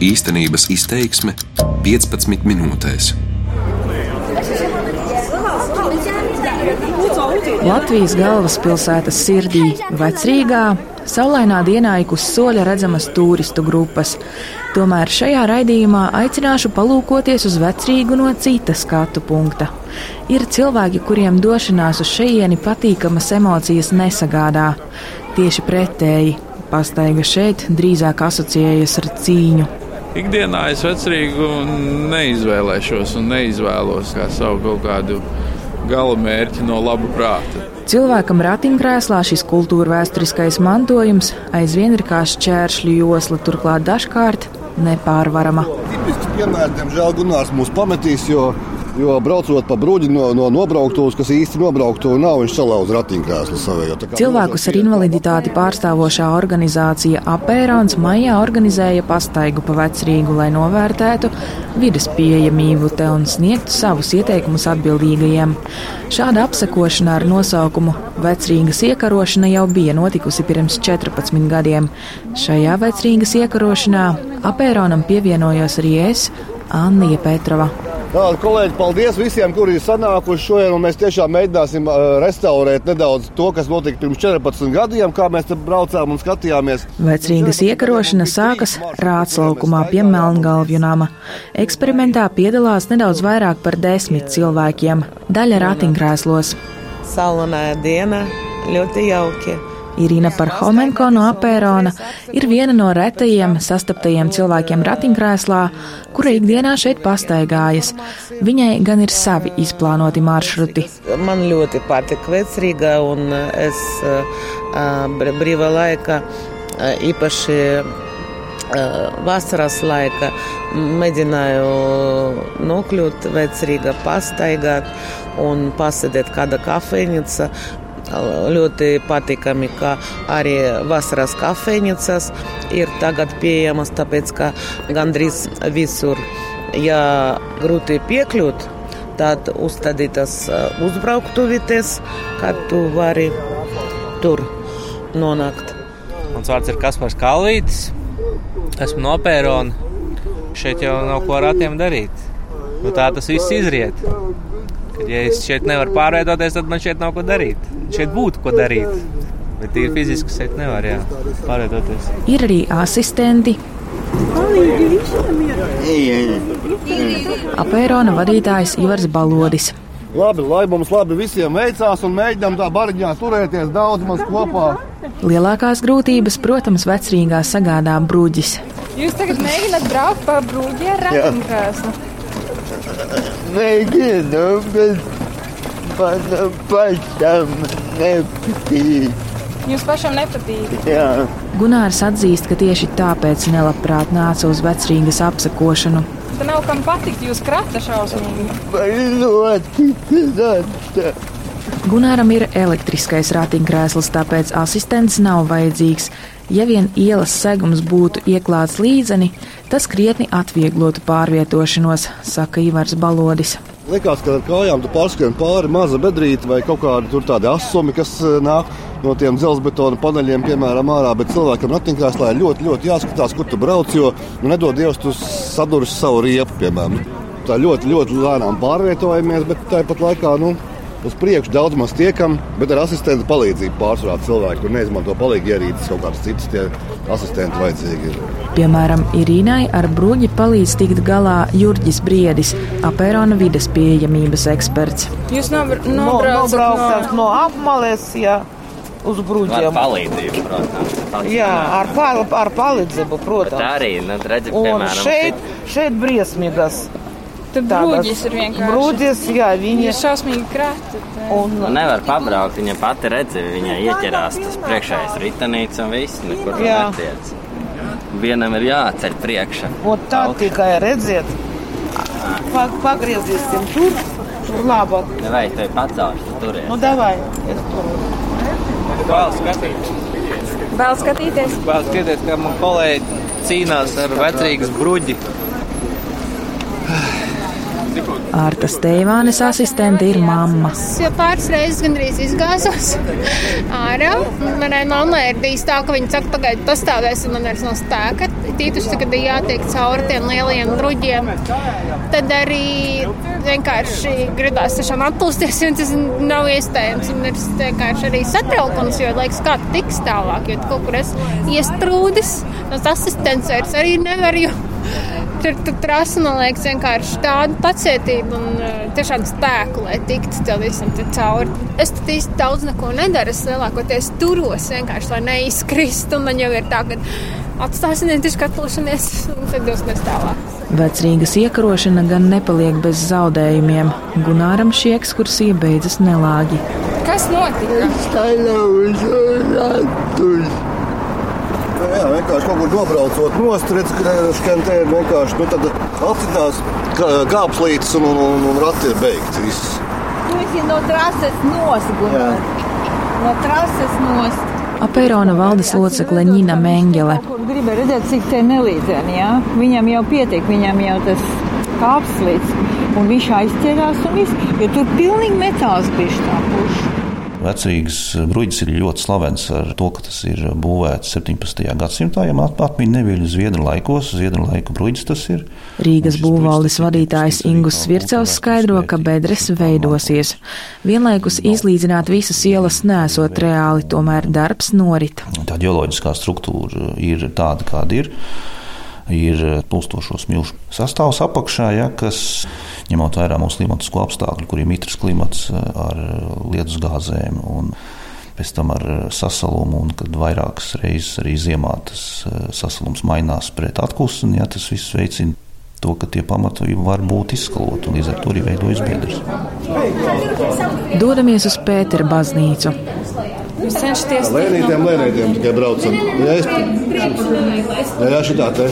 Īstenības izteiksme 15 minūtēs. Latvijas galvaspilsētas sirdī, Vecrīgā, saulainā dienā ik uz soļa redzamas turistu grupas. Tomēr šajā raidījumā aicināšu palūkoties uz vecrīgu no cita skatu punkta. Ir cilvēki, kuriem došanās uz šejieni patīkamas emocijas nesagādā. Tieši pretēji, pastaiga šeit drīzāk asociējas ar cīņu. Ikdienā es vecrīgu neizvēlēšos un neizvēlos kā savu kaut kādu gala mērķi no laba prāta. Cilvēkam ratiņkrēslā šis kultūra vēsturiskais mantojums aizvien ir kā šķēršļu josla, turklāt dažkārt nepārvarama. Tipisks piemērs, diemžēl Gunārs mūs pametīs, jo Jo braucot pa bruģi no, no nobrauktuves, kas īsti nobrauktuve nav, viņš salauza ratiņkrēslu savējo. Cilvēkus ar invaliditāti pārstāvošā organizācija Apērons maijā organizēja pastaigu pa vecrīgu, lai novērtētu vidas pieejamību te un sniegtu savus ieteikumus atbildīgajiem. Šāda apsekošana ar nosaukumu Vecrīgas iekarošana jau bija notikusi pirms 14 gadiem. Šajā vecrīgas iekarošanā Apēronam pievienojos arī es, Anna Petrova. Tā, kolēģi, paldies visiem, kuri ir sanākuši šodien. Mēs tiešām mēģināsim restaurēt nedaudz to, kas notika pirms 14 gadiem, kā mēs te braucām un skatījāmies. Vecrīgas iekarošana sākas Rātslaukumā pie Melngalvju nama. Eksperimentā piedalās nedaudz vairāk par desmit cilvēkiem, daļa ratiņkrēslos. Saulaināja diena, ļoti jauki. Irina Parhomenko no Apērona ir viena no retajiem sastaptajiem cilvēkiem ratiņkrēslā, kura ikdienā šeit pastaigājas. Viņai gan ir savi izplānoti maršruti. Man ļoti patīk vecrīga un es brīvā laika īpaši vasaras laika mēģināju nokļūt vecrīga, pastaigāt un pasēdēt kāda kafejnīca, ļoti patīkami, ka arī vasaras kafejnīcas ir tagad pieejamas, tāpēc ka gandrīz visur, ja grūti piekļūt, tad uzstādītas uzbrauktuvites, kad tu vari tur nonākt. Mans vārds ir Kaspars Kalvītis. Esmu no Pērona. Šeit jau nav ko ar ratiem darīt. Nu, tā tas viss izriet. Ja es šeit nevaru pārvietoties, tad man šeit nav ko darīt. Šeit būtu ko darīt. Bet ir fiziski šeit nevar jā, pārvietoties. Ir arī asistenti. Apērona vadītājs Ivars Balodis. Labi, lai mums labi visiem veicās un mēģinām tā bariņā turēties daudz maz kopā. Lielākās grūtības, protams, vecrīgā sagādā bruģis. Jūs tagad mēģināt braukt pa bruģi ar ratiņkrēslu? Mēģinu, bet man pašam nepatīk. Jūs pašam nepatīk? Jā. Gunārs atzīst, ka tieši tāpēc nelabprāt nāca uz vecrīgas apsakošanu. Te nav kam patikt, jūs krata šausmīgi. Ļoti krata. Gunāram ir elektriskais ratiņkrēsls, tāpēc asistents nav vajadzīgs. Ja vien ielas segums būtu ieklāts līdzeni, tas krietni atvieglotu pārvietošanos, saka Ivars Balodis. Likās, ka ar kājām tu pārskrien pāri maza bedrīte vai kaut kāda tāda asumi, kas nāk no tiem dzelzbetona paneļiem, piemēram, ārā. Bet cilvēkam ratiņkrēslā ir ļoti, ļoti jāskatās, kur tu brauc, jo nu, nedod Dievs, tu sadursi savu riepu, piemēram. Tā ļoti, ļoti lēnām pārvietojamies, bet tāpat laikā. Nu, uz priekšu daudz maz tiekam, bet ar asistentu palīdzību pārsvarā cilvēki tur neizmanto palīgi ierīces, kaut kādas citas tie asistenti vajadzīgi. Ir. Piemēram, Irīnai ar bruģi palīdz tikt galā Jurģis Briedis, apērona vides pieejamības eksperts. Jūs nobraucat no, no, no apmales, jā. Uz brūģiem. Ar palīdzību, protams. Palīdzību. Jā, ar, pal ar palīdzību, protams. Bet arī, nu, redzi, Un piemēram, šeit, šeit briesmīgas. Tur brūģis ir vienkārši. Brūģis, jā, viņi ir šausmīgi krāti. Un Nu, nevar pabraukt, viņa pati redzi, viņa ieķerās tas priekšējais ritenīts un viss, nekur Jā. netiec. Vienam ir jāceļ priekšā. Ot tā tikai redziet. Pa, pagriezīsim tur, tur labāk. Vai tu pacelsi, tu turies? Nu, davai, es tur. Vēl skatīties. Vēl skatīties. Vēl skatīties, kā man kolēģi cīnās ar vecrīgas bruģi. Ārta Steivānes asistente ir mamma. Es jau pāris reizes gandrīz izgāzos ārā Manai mammai ir bijis tā, ka viņa saka, pagaidi, pastāvēs, un man vairs nav spēka. Tīpaši, kad ir jātiek cauri tiem lielajiem druģiem. Tad arī vienkārši gribās tiešām atpūsties, un tas nav iespējams. Un ir vienkārši arī satraukums, jo liekas, kā tiks tālāk, jo kaut kur es iesprūdis, no asistents vairs arī nevar. Jo Tur, tur prasa, man liekas, vienkārši tādu pacietību un uh, tiešām spēku, lai tiktu tam visam cauri. Es tur īsti daudz neko nedaru. Es lielākoties turos vienkārši, lai neizkristu. Un man jau ir tā, ka atstāsim vienkārši katlošanos un tad dosimies tālāk. Vecrīgas iekarošana gan nepaliek bez zaudējumiem. Gunāram šī ekskursija beidzas nelāgi. Kas notika? Stāvus ratus. Jā, vienkārši kaut kur nobraucot nost, redz, ka škentē ir vienkārši, nu tad atcitās kāpslītes un, un, un, un rati ir beigti viss. Tu esi no trases Gunār. No trases nost. Apērona valdes locekle Nina Mengele. Gribēju redzēt, cik te nelīdzēni, jā? Viņam jau pietiek, viņam jau tas kāpslīts. Un viņš aizķerās un viss, jo tur pilnīgi metāls bija tā puša. Vecrīgas bruģis ir ļoti slavens ar to, ka tas ir būvēts 17. gadsimtā. Ja atmiņā neviļu zviedru laikos, zviedru laiku bruģis tas ir. Rīgas būvvaldes vadītājs Ingus Svircevs skaidro, ka bedres veidosies. Vienlaikus izlīdzināt visas ielas nesot reāli, tomēr darbs norit. Tā ģeoloģiskā struktūra ir tāda, kāda ir ir tūkstošo smilšu sastāvs apakšā, ja, kas ņemot vērā mūsu klimatisko apstākļu, kur ir mitrs klimats eh, ar lietus gāzēm. Pēc tam ar eh, sasalumu, un kad vairākas reizes arī ziemā tas eh, sasalums mainās pret atkusi, ja tas viss veicina to, ka tie pamati var būt izskaloti un līdz ar to arī veidojas biedrs. Dodamies uz Pētera baznīcu. Jūs cenšaties Lēnītiem, lēnītiem tikai braucam. Jā, es... jā šitā te.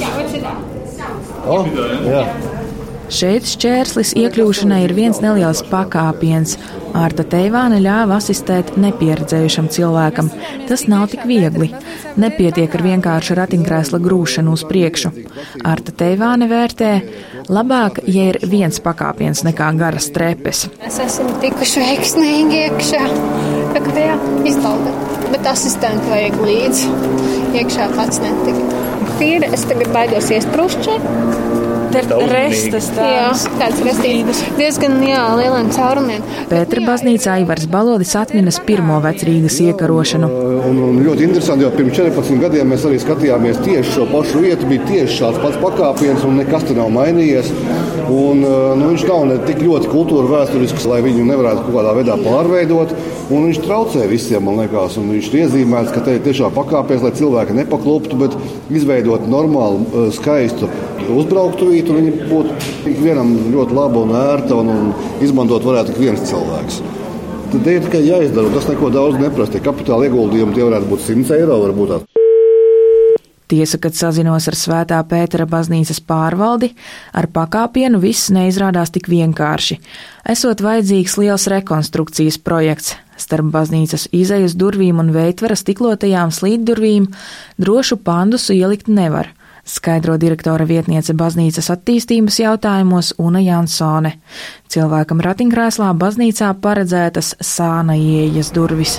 O, jā. Šeit šķērslis iekļūšanai ir viens neliels pakāpiens. Ārta Teivāne ļāva asistēt nepieredzējušam cilvēkam. Tas nav tik viegli. Nepietiek ar vienkāršu ratiņkrēsla grūšanu uz priekšu. Ārta Teivāne vērtē, labāk, ja ir viens pakāpiens nekā garas trepes. Mēs esam tikuši veiksmīgi iekšā. Tagad jā, izbauda. Bet asistentu vajag līdzi. Iekšā pats netika. Tīri, es tagad baidos iesprūst šeit. Te ir restas tādas. Jā, tāds restītas. Diezgan, jā, lieliem caurumiem. Pētera baznīcā Ivars Balodis atminas pirmo vecrīgas iekarošanu. Un, un ļoti interesanti, jo pirms 14 gadiem mēs arī skatījāmies tieši šo pašu vietu. Bija tieši šāds pats pakāpiens, un nekas tur nav mainījies. Un, nu, viņš nav ne tik ļoti kultūra vēsturisks, lai viņu nevarētu kaut kādā veidā pārveidot. Un viņš traucē visiem, man liekas. Viņš ir iezīmēts, ka te ir tiešām pakāpiens, lai cilvēki nepakluptu, bet izveidot normālu, skaistu uzbrauktuvītu, viņa būtu ikvienam ļoti laba un ērta un, un izmantot varētu ik viens cilvēks. Tad ir tikai jāizdara, un tas neko daudz neprasa. Kapitāla ieguldījumi tie varētu būt 100 eiro. Varbūt. Tiesa, kad sazinos ar Svētā Pētera baznīcas pārvaldi, ar pakāpienu viss neizrādās tik vienkārši. Esot vajadzīgs liels rekonstrukcijas projekts. Starp baznīcas izejas durvīm un veitvara stiklotajām slīddurvīm drošu pandusu ielikt nevar skaidro direktora vietniece baznīcas attīstības jautājumos Una Jansone. Cilvēkam ratiņkrēslā baznīcā paredzētas sāna ieejas durvis.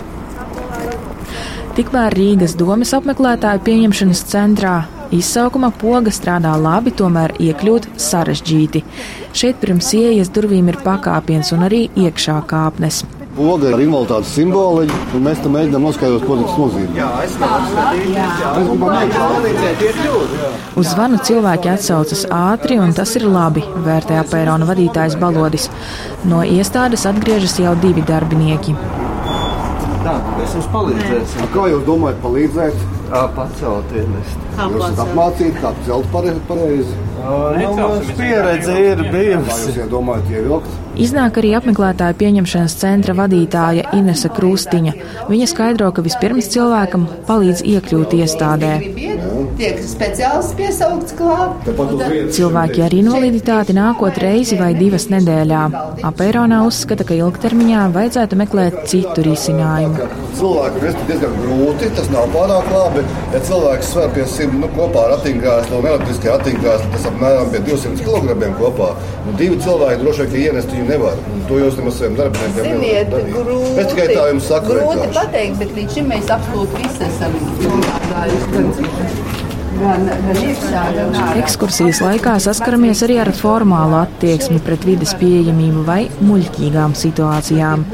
Tikmēr Rīgas domas apmeklētāju pieņemšanas centrā izsaukuma poga strādā labi, tomēr iekļūt sarežģīti. Šeit pirms ieejas durvīm ir pakāpiens un arī iekšā kāpnes. Poga ir invaliditātes simboliņa, un mēs tam mēģinām noskaidrot, ko tas nozīmē. Uz zvanu cilvēki atsaucas ātri, un tas ir labi, vērtē apērona vadītājs Balodis. No iestādes atgriežas jau divi darbinieki. Tā, mēs jums palīdzēsim. Kā jūs domājat, palīdzēt? Pacelties. Jūs esat apmācīti, kā celt pareizi. Nu, mums pieredze ir bijusi. Jūs domājat, ievilkt? Iznāk arī apmeklētāju pieņemšanas centra vadītāja Inese Krūstiņa. Viņa skaidro, ka vispirms cilvēkam palīdz iekļūt iestādē. Tiek speciālists piesaukts klāt. Cilvēki ar invaliditāti nākot reizi vai divas nedēļā. Apēronā uzskata, ka ilgtermiņā vajadzētu meklēt citu risinājumu. Cilvēku vest diezgan grūti, tas nav pārāk labi. Ja cilvēks sver pie simt nu, kopā ar ratiņkrēslu un elektriskajā ratiņkrēslā, tas apmēram pie 200 kg kopā. Nu, divi cilvēki droši vien ienest viņu nevar. Un to jūs nemaz saviem darbiniekiem grūti, Es tikai tā jums saku. grūti pateikt, bet līdz šim mēs absolūti visi esam nomādājuši. Ekskursijas laikā saskaramies arī ar formālu attieksmi pret vidas pieejamību vai muļķīgām situācijām.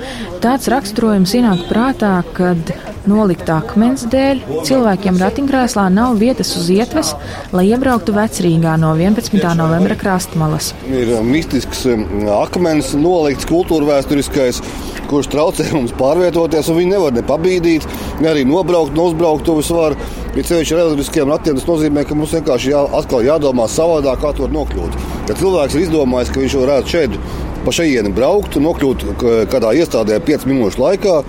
Tāds raksturojums ienāk prātā, kad nolikt akmens dēļ cilvēkiem ratiņkrēslā nav vietas uz ietves, lai iebrauktu vecrīgā no 11. novembra krastmalas. Ir um, mistisks um, akmens nolikts kultūra vēsturiskais, kurš traucē mums pārvietoties, un viņi nevar ne pabīdīt, ne arī nobraukt, no uzbrauktuves var. Ja ceļš ar elektriskiem ratiem, tas nozīmē, ka mums vienkārši jā, atkal jādomā savādāk, kā tur nokļūt. Ja cilvēks ir izdomājis, ka viņš varētu šeit pa šejieni braukt un nokļūt kādā iestādē 5 minūšu laikā,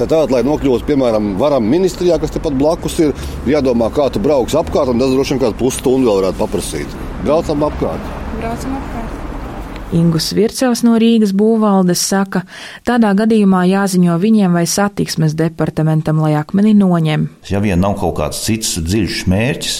Tad tādā, lai nokļūtu, piemēram, varam ministrijā, kas tepat blakus ir, ir jādomā, kā tu brauks apkārt, un tas droši vien kādu pusstundu vēl varētu paprasīt. Braucam apkārt. Braucam apkārt. Ingus Vircevs no Rīgas būvvaldes saka, tādā gadījumā jāziņo viņiem vai satiksmes departamentam, lai akmeni noņem. Ja vien nav kaut kāds cits dziļš mērķis,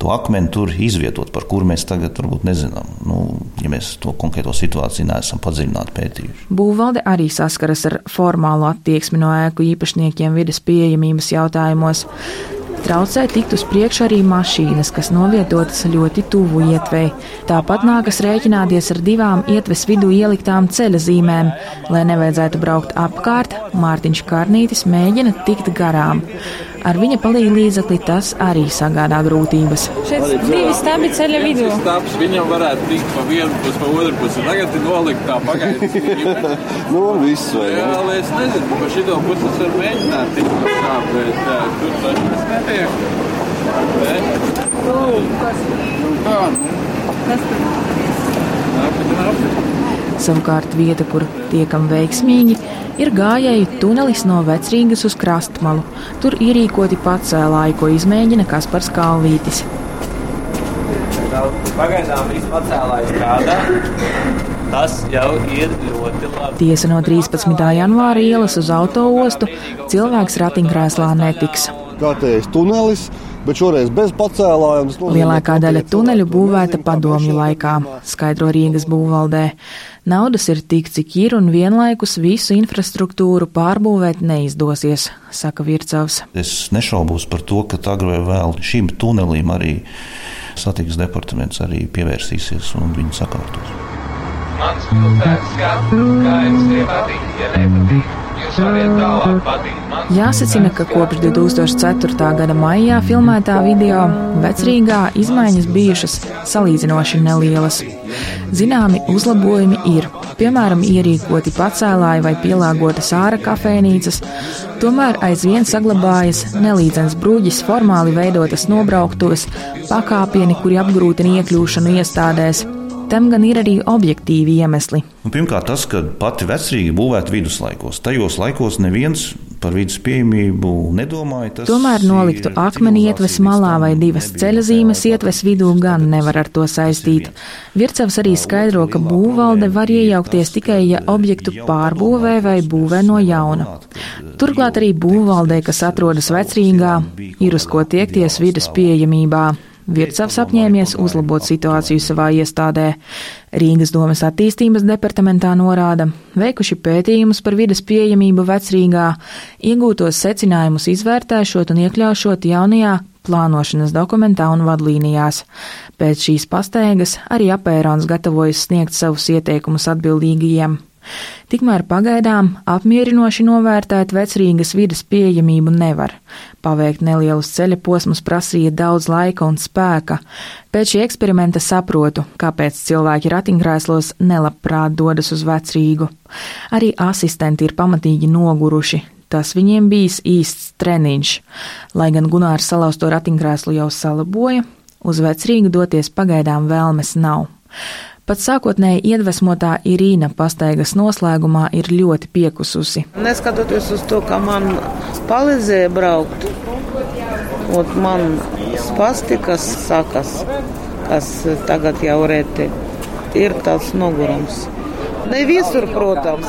to akmeni tur izvietot, par kuru mēs tagad varbūt nezinām. Nu, ja mēs to konkrēto situāciju neesam padziļināti pētījuši. Būvvalde arī saskaras ar formālu attieksmi no ēku īpašniekiem vidas pieejamības jautājumos. Traucē tikt uz priekšu arī mašīnas, kas novietotas ļoti tuvu ietvei. Tāpat nākas rēķināties ar divām ietves vidū ieliktām ceļa zīmēm. Lai nevajadzētu braukt apkārt, Mārtiņš Karnītis mēģina tikt garām. Ar viņa palīdzību līdzekli tas arī sagādā grūtības. Šeit divi stabi ceļa vidū. Stāps viņam varētu tikt pa vienu pusi, pa otru pusi. Tagad ir nolikt tā pagaidām. nu, viss vai Jā, lai es nezinu, pa šito pusi es varu mēģināt tikt no tā, bet uh, tur tas tas netiek. Ne? Nu, kā? Kas tur? Nākat, nākat. Savukārt vieta, kur tiekam veiksmīgi, ir gājēju tunelis no vecrīgas uz krastmalu. Tur ierīkoti pacēlāji, ko izmēģina Kaspars Kalvītis. Pagaidām viss pacēlājs strādā. Tas jau ir ļoti labi. Tiesa no 13. janvāra ielas uz autoostu cilvēks ratiņkrēslā netiks. Kārtējs tunelis, bet šoreiz bez nozīmē, Lielākā daļa tuneļu būvēta padomju laikā, skaidro Rīgas būvvaldē. Naudas ir tik, cik ir, un vienlaikus visu infrastruktūru pārbūvēt neizdosies, saka Vircavs. Es nešaubos par to, ka agrāk vai vēl šim tunelim arī satiksmes departaments arī pievērsīsies un viņu sakārtos. Mans pilsētas skats, kā jums tie patīk, ja nepatīk, Jāsacina, ka kopš 2004. gada maijā filmētā video vecrīgā izmaiņas bijušas salīdzinoši nelielas. Zināmi uzlabojumi ir, piemēram, ierīkoti pacēlāji vai pielāgotas ārā kafejnīcas, tomēr aizvien saglabājas nelīdzens bruģis, formāli veidotas nobrauktos, pakāpieni, kuri apgrūtina iekļūšanu iestādēs. Tam gan ir arī objektīvi iemesli. Nu, pirmkārt, tas, ka pati vecrīga būvēta viduslaikos. Tajos laikos neviens par vidas pieejamību nedomāja. Tas Tomēr noliktu akmeni ietves malā vai divas ceļa zīmes ietves vidū gan nevar ar to saistīt. Vircevs arī skaidro, ka būvvalde var iejaukties tikai, ja objektu pārbūvē vai būvē no jauna. Turklāt arī būvvaldē, kas atrodas vecrīgā, ir uz ko tiekties vidas pieejamībā. Vircavs apņēmies uzlabot situāciju savā iestādē. Rīgas domas attīstības departamentā norāda, veikuši pētījumus par vidas pieejamību vecrīgā, iegūtos secinājumus izvērtēšot un iekļaušot jaunajā plānošanas dokumentā un vadlīnijās. Pēc šīs pastaigas arī apērons gatavojas sniegt savus ieteikumus atbildīgajiem. Tikmēr pagaidām apmierinoši novērtēt vecrīgas vidas pieejamību nevar. Paveikt nelielus ceļa posmus prasīja daudz laika un spēka. Pēc šī eksperimenta saprotu, kāpēc cilvēki ratiņkrēslos nelabprāt dodas uz vecrīgu. Arī asistenti ir pamatīgi noguruši. Tas viņiem bijis īsts treniņš. Lai gan Gunārs salauzto ratiņkrēslu jau salaboja, uz vecrīgu doties pagaidām vēlmes nav. Pat sākotnēji iedvesmotā Irīna pastaigas noslēgumā ir ļoti piekususi. Neskatoties uz to, ka man palīdzēja braukt, un man spasti, kas sakas, kas tagad jau reti. Ir tāds nogurums. Ne visur, protams,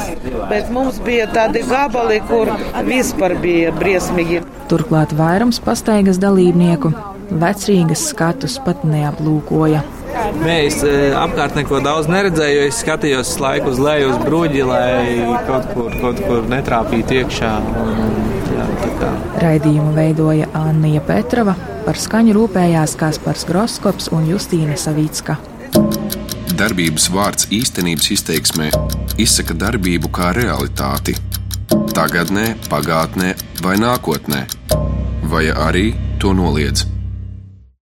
bet mums bija tādi gabali, kur vispār bija briesmīgi. Turklāt vairums pastaigas dalībnieku vecrīgas skatus pat neaplūkoja. Mēs e, apkārt neko daudz neredzēju, jo es skatījos laiku uz leju, uz bruģi, lai kaut kur, kaut kur netrāpītu iekšā. Un, jā. Raidījumu veidoja Anna Petrova, par skaņu rūpējās Kaspars Groskops un Justīna Savicka. Darbības vārds īstenības izteiksmē izsaka darbību kā realitāti. Tagatnē, pagātnē vai nākotnē, vai arī to noliedz.